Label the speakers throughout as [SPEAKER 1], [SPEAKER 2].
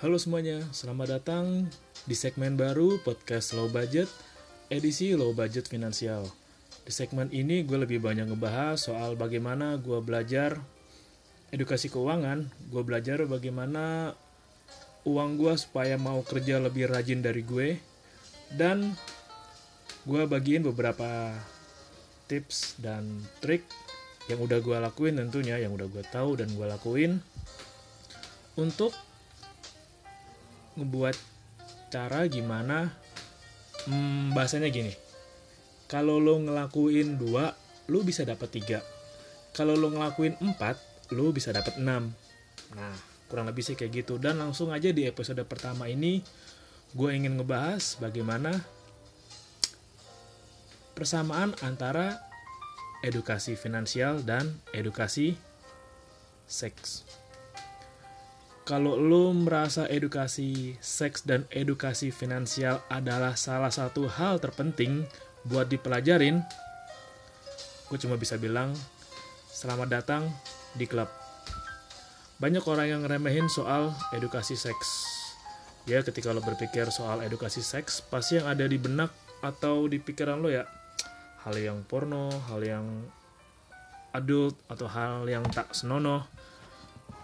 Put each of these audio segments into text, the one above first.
[SPEAKER 1] Halo semuanya, selamat datang di segmen baru podcast Low Budget, edisi Low Budget Finansial. Di segmen ini gue lebih banyak ngebahas soal bagaimana gue belajar edukasi keuangan, gue belajar bagaimana uang gue supaya mau kerja lebih rajin dari gue, dan gue bagiin beberapa tips dan trik yang udah gue lakuin tentunya, yang udah gue tahu dan gue lakuin untuk ngebuat cara gimana hmm, bahasanya gini. Kalau lo ngelakuin dua lo bisa dapat tiga. Kalau lo ngelakuin empat lo bisa dapat enam. Nah kurang lebih sih kayak gitu. Dan langsung aja di episode pertama ini gue ingin ngebahas bagaimana persamaan antara edukasi finansial dan edukasi seks kalau lo merasa edukasi seks dan edukasi finansial adalah salah satu hal terpenting buat dipelajarin, gue cuma bisa bilang selamat datang di klub. Banyak orang yang ngeremehin soal edukasi seks. Ya, ketika lo berpikir soal edukasi seks, pasti yang ada di benak atau di pikiran lo ya hal yang porno, hal yang adult atau hal yang tak senonoh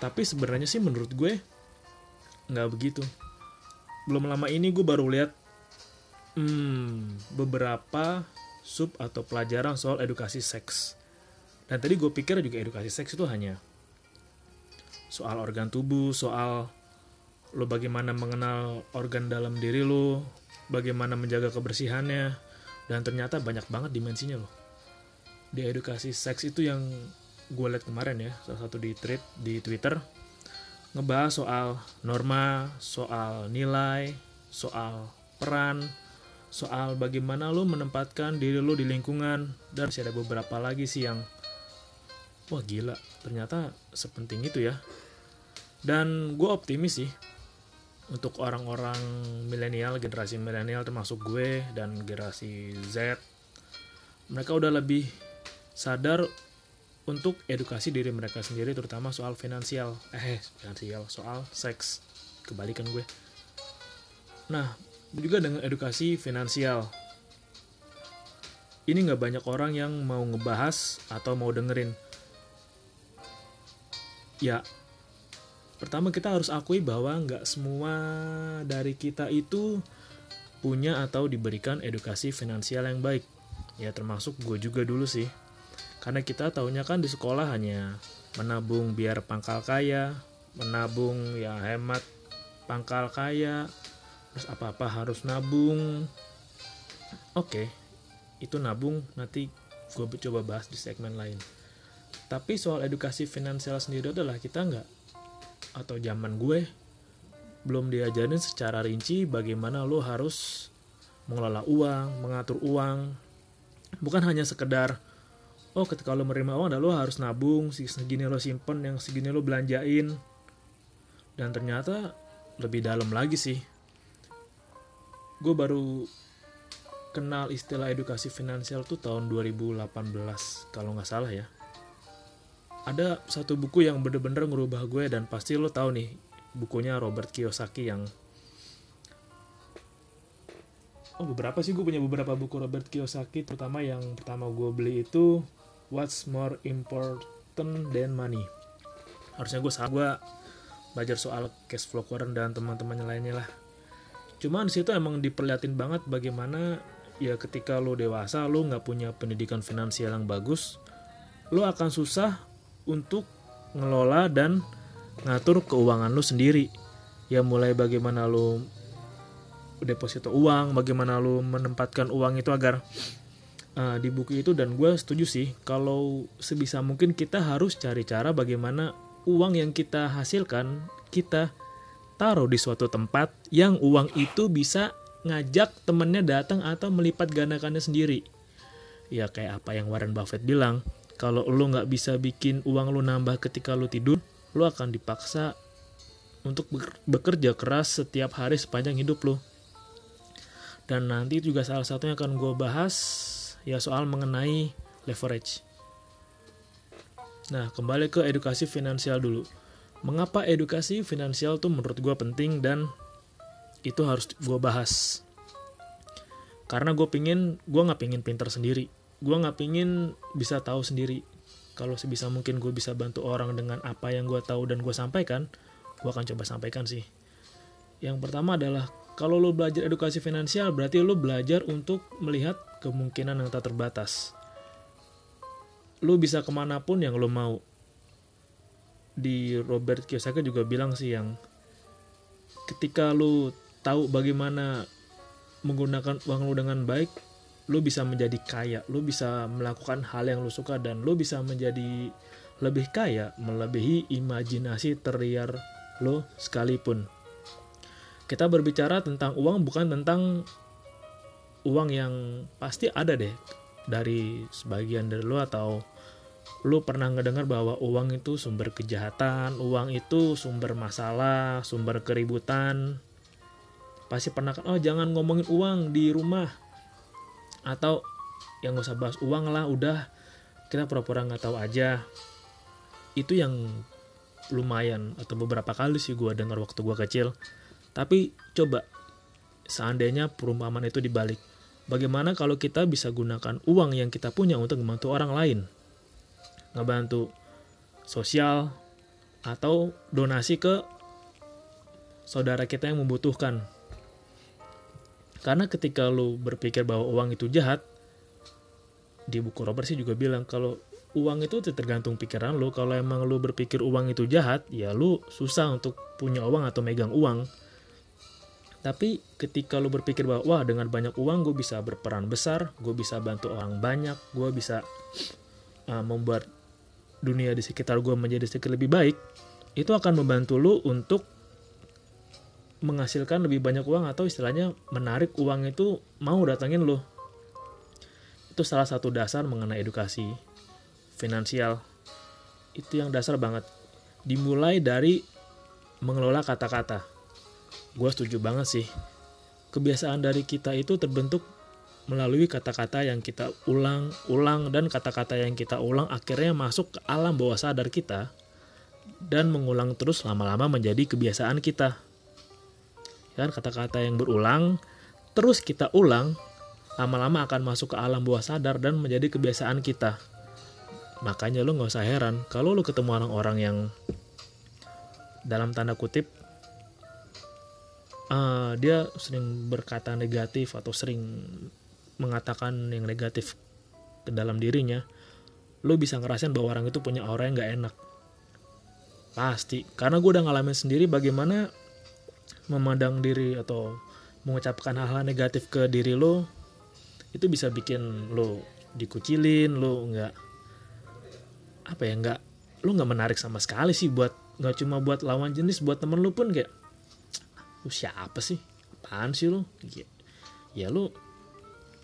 [SPEAKER 1] tapi sebenarnya sih menurut gue nggak begitu. Belum lama ini gue baru lihat hmm, beberapa sub atau pelajaran soal edukasi seks. Dan tadi gue pikir juga edukasi seks itu hanya soal organ tubuh soal lo bagaimana mengenal organ dalam diri lo bagaimana menjaga kebersihannya dan ternyata banyak banget dimensinya loh. Di edukasi seks itu yang gue liat kemarin ya salah satu di tweet di Twitter ngebahas soal norma, soal nilai, soal peran, soal bagaimana lo menempatkan diri lo di lingkungan. Dan masih ada beberapa lagi sih yang wah gila ternyata sepenting itu ya. Dan gue optimis sih untuk orang-orang milenial generasi milenial termasuk gue dan generasi Z mereka udah lebih sadar untuk edukasi diri mereka sendiri terutama soal finansial. Eh finansial soal seks. Kebalikan gue. Nah juga dengan edukasi finansial. Ini nggak banyak orang yang mau ngebahas atau mau dengerin. Ya pertama kita harus akui bahwa nggak semua dari kita itu punya atau diberikan edukasi finansial yang baik. Ya termasuk gue juga dulu sih karena kita tahunya kan di sekolah hanya menabung biar pangkal kaya, menabung ya hemat pangkal kaya, terus apa-apa harus nabung. Oke, itu nabung nanti gue coba bahas di segmen lain. Tapi soal edukasi finansial sendiri adalah kita nggak atau zaman gue belum diajarin secara rinci bagaimana lo harus mengelola uang, mengatur uang. Bukan hanya sekedar oh ketika lo menerima uang lo harus nabung segini lo simpen yang segini lo belanjain. Dan ternyata lebih dalam lagi sih. Gue baru kenal istilah edukasi finansial tuh tahun 2018 kalau nggak salah ya. Ada satu buku yang bener-bener ngerubah gue dan pasti lo tahu nih bukunya Robert Kiyosaki yang oh beberapa sih gue punya beberapa buku Robert Kiyosaki terutama yang pertama gue beli itu what's more important than money? Harusnya gue gue belajar soal cash flow current dan teman-temannya lainnya lah. Cuman di situ emang diperlihatin banget bagaimana ya ketika lo dewasa lo nggak punya pendidikan finansial yang bagus lo akan susah untuk ngelola dan ngatur keuangan lo sendiri. Ya mulai bagaimana lo deposito uang bagaimana lo menempatkan uang itu agar uh, di buku itu dan gue setuju sih kalau sebisa mungkin kita harus cari cara bagaimana uang yang kita hasilkan kita taruh di suatu tempat yang uang itu bisa ngajak temennya datang atau melipat gandakannya sendiri. Ya kayak apa yang Warren Buffett bilang, kalau lo nggak bisa bikin uang lo nambah ketika lo tidur, lo akan dipaksa untuk bekerja keras setiap hari sepanjang hidup lo. Dan nanti juga salah satunya akan gue bahas ya soal mengenai leverage. Nah, kembali ke edukasi finansial dulu. Mengapa edukasi finansial tuh menurut gue penting dan itu harus gue bahas karena gue pingin gue nggak pingin pinter sendiri gue nggak pingin bisa tahu sendiri kalau sebisa mungkin gue bisa bantu orang dengan apa yang gue tahu dan gue sampaikan gue akan coba sampaikan sih yang pertama adalah kalau lo belajar edukasi finansial berarti lo belajar untuk melihat kemungkinan yang tak terbatas lo bisa ke mana pun yang lo mau di Robert Kiyosaki juga bilang sih yang ketika lo tahu bagaimana menggunakan uang lu dengan baik, lu bisa menjadi kaya, lu bisa melakukan hal yang lu suka dan lu bisa menjadi lebih kaya melebihi imajinasi teriar lo sekalipun. Kita berbicara tentang uang bukan tentang uang yang pasti ada deh dari sebagian dari lo atau lu pernah ngedengar bahwa uang itu sumber kejahatan, uang itu sumber masalah, sumber keributan, pasti pernah kan oh jangan ngomongin uang di rumah. Atau yang gak usah bahas uang lah udah kita pura-pura nggak tahu aja. Itu yang lumayan atau beberapa kali sih gue dengar waktu gue kecil. Tapi coba seandainya perumpamaan itu dibalik bagaimana kalau kita bisa gunakan uang yang kita punya untuk membantu orang lain ngebantu sosial atau donasi ke saudara kita yang membutuhkan karena ketika lu berpikir bahwa uang itu jahat, di buku Robert sih juga bilang kalau uang itu tergantung pikiran lu. Kalau emang lu berpikir uang itu jahat, ya lu susah untuk punya uang atau megang uang. Tapi ketika lu berpikir bahwa wah dengan banyak uang gue bisa berperan besar, gue bisa bantu orang banyak, gue bisa uh, membuat dunia di sekitar gue menjadi sedikit lebih baik, itu akan membantu lu untuk menghasilkan lebih banyak uang atau istilahnya menarik uang itu mau datangin lo. Itu salah satu dasar mengenai edukasi finansial. Itu yang dasar banget. Dimulai dari mengelola kata-kata. Gue setuju banget sih. Kebiasaan dari kita itu terbentuk melalui kata-kata yang kita ulang-ulang dan kata-kata yang kita ulang akhirnya masuk ke alam bawah sadar kita dan mengulang terus lama-lama menjadi kebiasaan kita kan kata-kata yang berulang terus kita ulang lama-lama akan masuk ke alam bawah sadar dan menjadi kebiasaan kita makanya lo nggak usah heran kalau lo ketemu orang-orang yang dalam tanda kutip uh, dia sering berkata negatif atau sering mengatakan yang negatif ke dalam dirinya lo bisa ngerasain bahwa orang itu punya aura yang nggak enak. Pasti. Karena gue udah ngalamin sendiri bagaimana memandang diri atau mengucapkan hal-hal negatif ke diri lo itu bisa bikin lo dikucilin lo nggak apa ya nggak lo nggak menarik sama sekali sih buat nggak cuma buat lawan jenis buat temen lo pun kayak lu siapa sih? Apaan sih lo ya, ya lo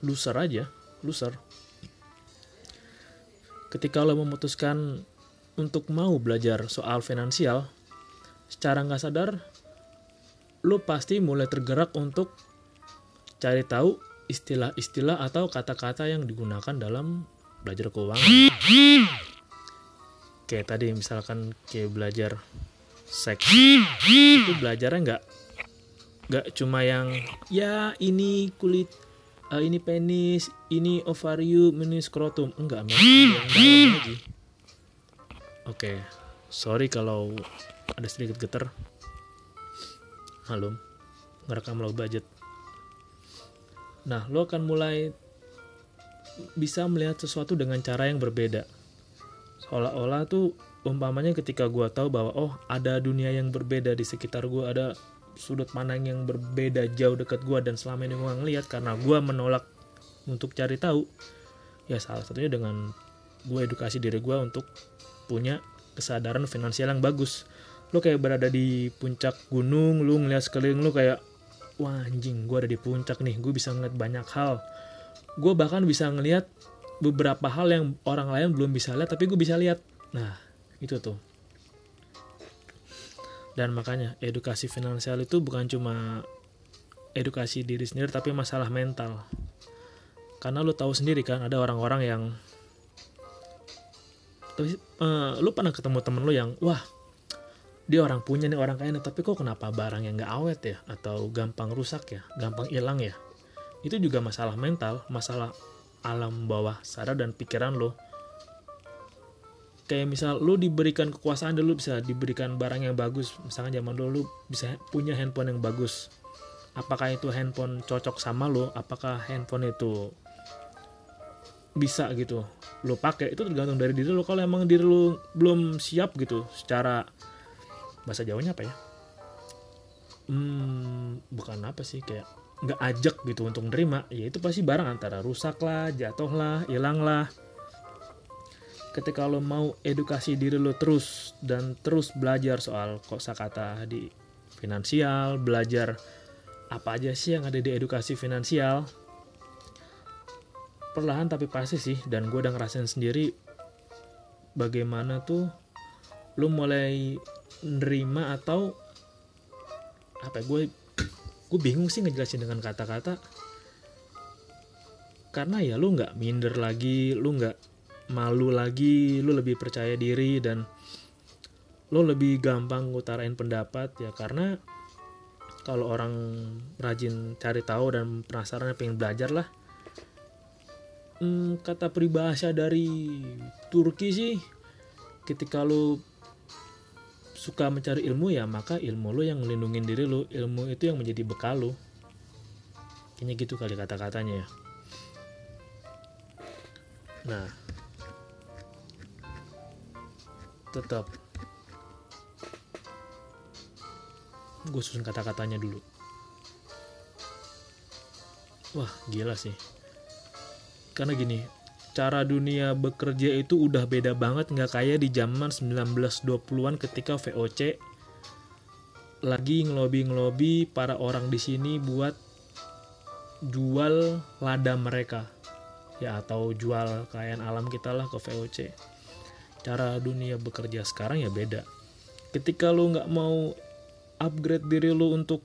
[SPEAKER 1] loser aja loser. Ketika lo memutuskan untuk mau belajar soal finansial secara nggak sadar lu pasti mulai tergerak untuk cari tahu istilah-istilah atau kata-kata yang digunakan dalam belajar keuangan. Kayak tadi misalkan kayak belajar seks. Itu belajarnya nggak nggak cuma yang ya ini kulit uh, ini penis ini ovarium ini skrotum enggak lagi. Oke, sorry kalau ada sedikit getar. Halo. ngerekam low budget nah lo akan mulai bisa melihat sesuatu dengan cara yang berbeda seolah-olah tuh umpamanya ketika gue tahu bahwa oh ada dunia yang berbeda di sekitar gue ada sudut pandang yang berbeda jauh dekat gue dan selama ini gue ngeliat karena gue menolak untuk cari tahu ya salah satunya dengan gue edukasi diri gue untuk punya kesadaran finansial yang bagus. Lo kayak berada di puncak gunung lu ngeliat sekeliling lu kayak wah anjing gue ada di puncak nih gue bisa ngeliat banyak hal. Gue bahkan bisa ngeliat beberapa hal yang orang lain belum bisa lihat tapi gue bisa lihat. Nah itu tuh dan makanya edukasi finansial itu bukan cuma edukasi diri sendiri tapi masalah mental. Karena lu tahu sendiri kan ada orang-orang yang uh, lu pernah ketemu temen lu yang wah dia orang punya nih orang kaya nih tapi kok kenapa barang yang nggak awet ya? Atau gampang rusak ya? Gampang hilang ya? Itu juga masalah mental masalah alam bawah sadar dan pikiran lo kayak misal lu diberikan kekuasaan dulu bisa diberikan barang yang bagus. Misalnya zaman dulu lu bisa punya handphone yang bagus. Apakah itu handphone cocok sama lo apakah handphone itu bisa gitu lo pakai? Itu tergantung dari diri lo kalau emang diri lo belum siap gitu secara bahasa Jawanya apa ya? Hmm bukan apa sih kayak nggak ajak gitu untuk nerima. Ya itu pasti barang antara rusak lah jatuh lah hilang lah ketika lo mau edukasi diri lo terus dan terus belajar soal kosakata di finansial belajar apa aja sih yang ada di edukasi finansial perlahan tapi pasti sih dan gue udah ngerasain sendiri bagaimana tuh lo mulai nerima atau apa gue gue bingung sih ngejelasin dengan kata-kata. Karena ya lu nggak minder lagi lu nggak malu lagi lu lebih percaya diri dan lo lebih gampang ngutarain pendapat ya karena kalau orang rajin cari tahu dan penasaran pengen belajar lah. Hmm, kata peribahasa dari Turki sih ketika lo suka mencari ilmu ya maka ilmu lo yang melindungi diri lo ilmu itu yang menjadi bekal lo kayaknya gitu kali kata-katanya ya. Nah tetap. Gue susun kata-katanya dulu. Wah gila sih. Karena gini cara dunia bekerja itu udah beda banget nggak kayak di zaman 1920-an ketika VOC lagi ngelobi-ngelobi para orang di sini buat jual lada mereka. Ya atau jual kekayaan alam kita lah ke VOC cara dunia bekerja sekarang ya beda. Ketika lu nggak mau upgrade diri lu untuk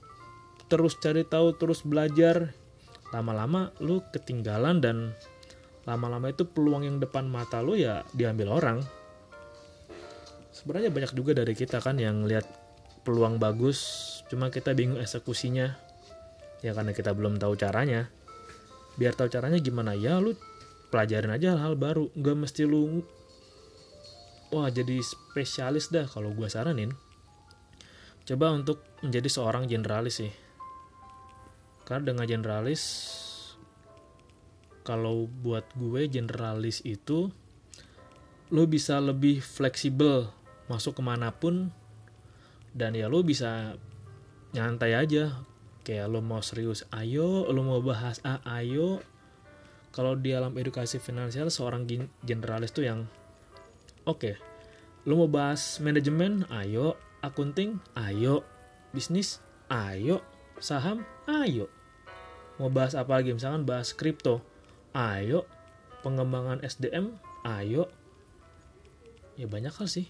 [SPEAKER 1] terus cari tahu terus belajar lama-lama lu ketinggalan dan lama-lama itu peluang yang depan mata lo ya diambil orang. Sebenarnya banyak juga dari kita kan yang lihat peluang bagus cuma kita bingung eksekusinya. Ya karena kita belum tahu caranya. Biar tahu caranya gimana? Ya lu pelajarin aja hal, -hal baru. Nggak mesti lu wah jadi spesialis dah kalau gue saranin. Coba untuk menjadi seorang generalis sih. Karena dengan generalis kalau buat gue generalis itu lo bisa lebih fleksibel masuk ke mana pun dan ya lo bisa nyantai aja. Kayak lo mau serius ayo. Lo mau bahas A ayo. Kalau di alam edukasi finansial seorang generalis tuh yang oke. Okay, lo mau bahas manajemen? Ayo. Akunting? Ayo. Bisnis? Ayo. Saham? Ayo. Mau bahas apa lagi? Misalkan bahas kripto? Ayo. Pengembangan SDM ayo. Ya banyak hal sih.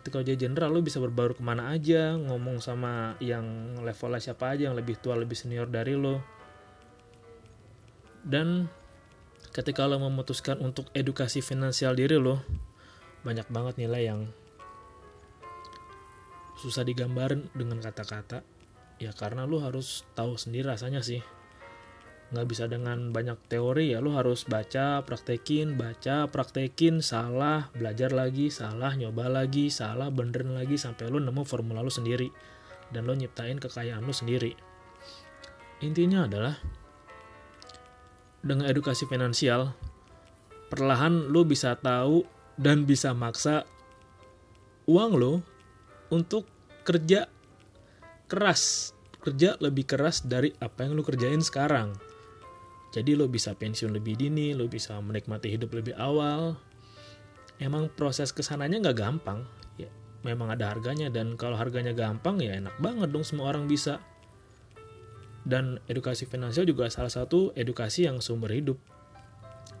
[SPEAKER 1] Ketika jadi jenderal lo bisa berbaur ke mana aja ngomong sama yang levelnya siapa aja yang lebih tua lebih senior dari lo dan ketika lo memutuskan untuk edukasi finansial diri lo banyak banget nilai yang susah digambarin dengan kata-kata. Ya karena lo harus tahu sendiri rasanya sih. Nggak bisa dengan banyak teori ya lu harus baca praktekin baca praktekin salah belajar lagi salah nyoba lagi salah benerin lagi sampai lu nemu formula lu sendiri. Dan lu nyiptain kekayaan lu sendiri. Intinya adalah dengan edukasi finansial perlahan lo bisa tahu dan bisa maksa uang lo untuk kerja keras. Kerja lebih keras dari apa yang lo kerjain sekarang. Jadi lo bisa pensiun lebih dini lo bisa menikmati hidup lebih awal. Emang proses ke sananya nggak gampang. Ya memang ada harganya. Dan kalau harganya gampang ya enak banget dong semua orang bisa. Dan edukasi finansial juga salah satu edukasi yang sumber hidup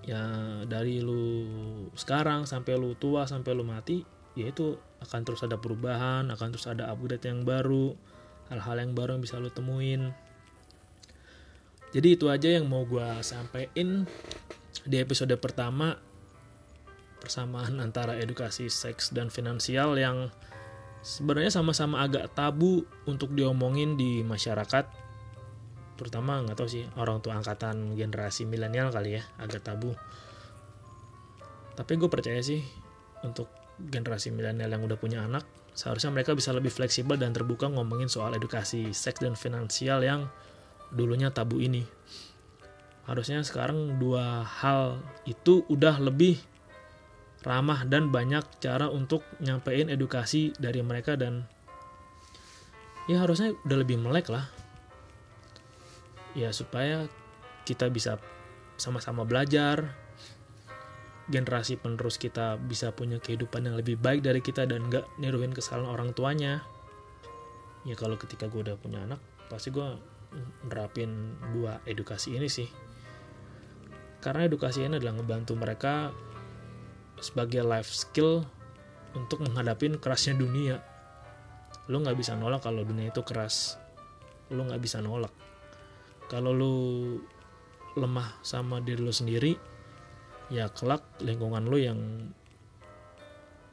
[SPEAKER 1] ya dari lu sekarang sampai lu tua sampai lu mati ya itu akan terus ada perubahan akan terus ada upgrade yang baru hal-hal yang baru yang bisa lu temuin. Jadi itu aja yang mau gue sampaikan di episode pertama persamaan antara edukasi seks dan finansial yang sebenarnya sama-sama agak tabu untuk diomongin di masyarakat terutama nggak tahu sih orang tua angkatan generasi milenial kali ya agak tabu. Tapi gue percaya sih untuk generasi milenial yang udah punya anak seharusnya mereka bisa lebih fleksibel dan terbuka ngomongin soal edukasi seks dan finansial yang dulunya tabu ini. Harusnya sekarang dua hal itu udah lebih ramah dan banyak cara untuk nyampein edukasi dari mereka dan ya harusnya udah lebih melek lah ya supaya kita bisa sama-sama belajar. Generasi penerus kita bisa punya kehidupan yang lebih baik dari kita dan gak niruin kesalahan orang tuanya. Ya kalau ketika gue udah punya anak pasti gue nerapin dua edukasi ini sih. Karena edukasi ini adalah ngebantu mereka sebagai life skill untuk menghadapi kerasnya dunia. Lo nggak bisa nolak kalau dunia itu keras. Lo nggak bisa nolak kalau lu lemah sama diri lu sendiri ya kelak lingkungan lu yang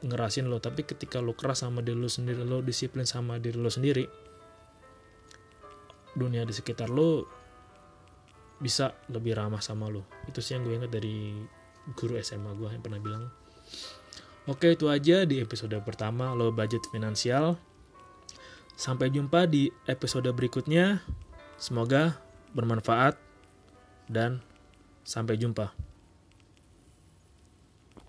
[SPEAKER 1] ngerasin lo tapi ketika lo keras sama diri lo sendiri lo disiplin sama diri lo sendiri dunia di sekitar lo bisa lebih ramah sama lo itu sih yang gue ingat dari guru SMA gue yang pernah bilang. Oke itu aja di episode pertama lo budget finansial. Sampai jumpa di episode berikutnya. Semoga bermanfaat, dan sampai jumpa.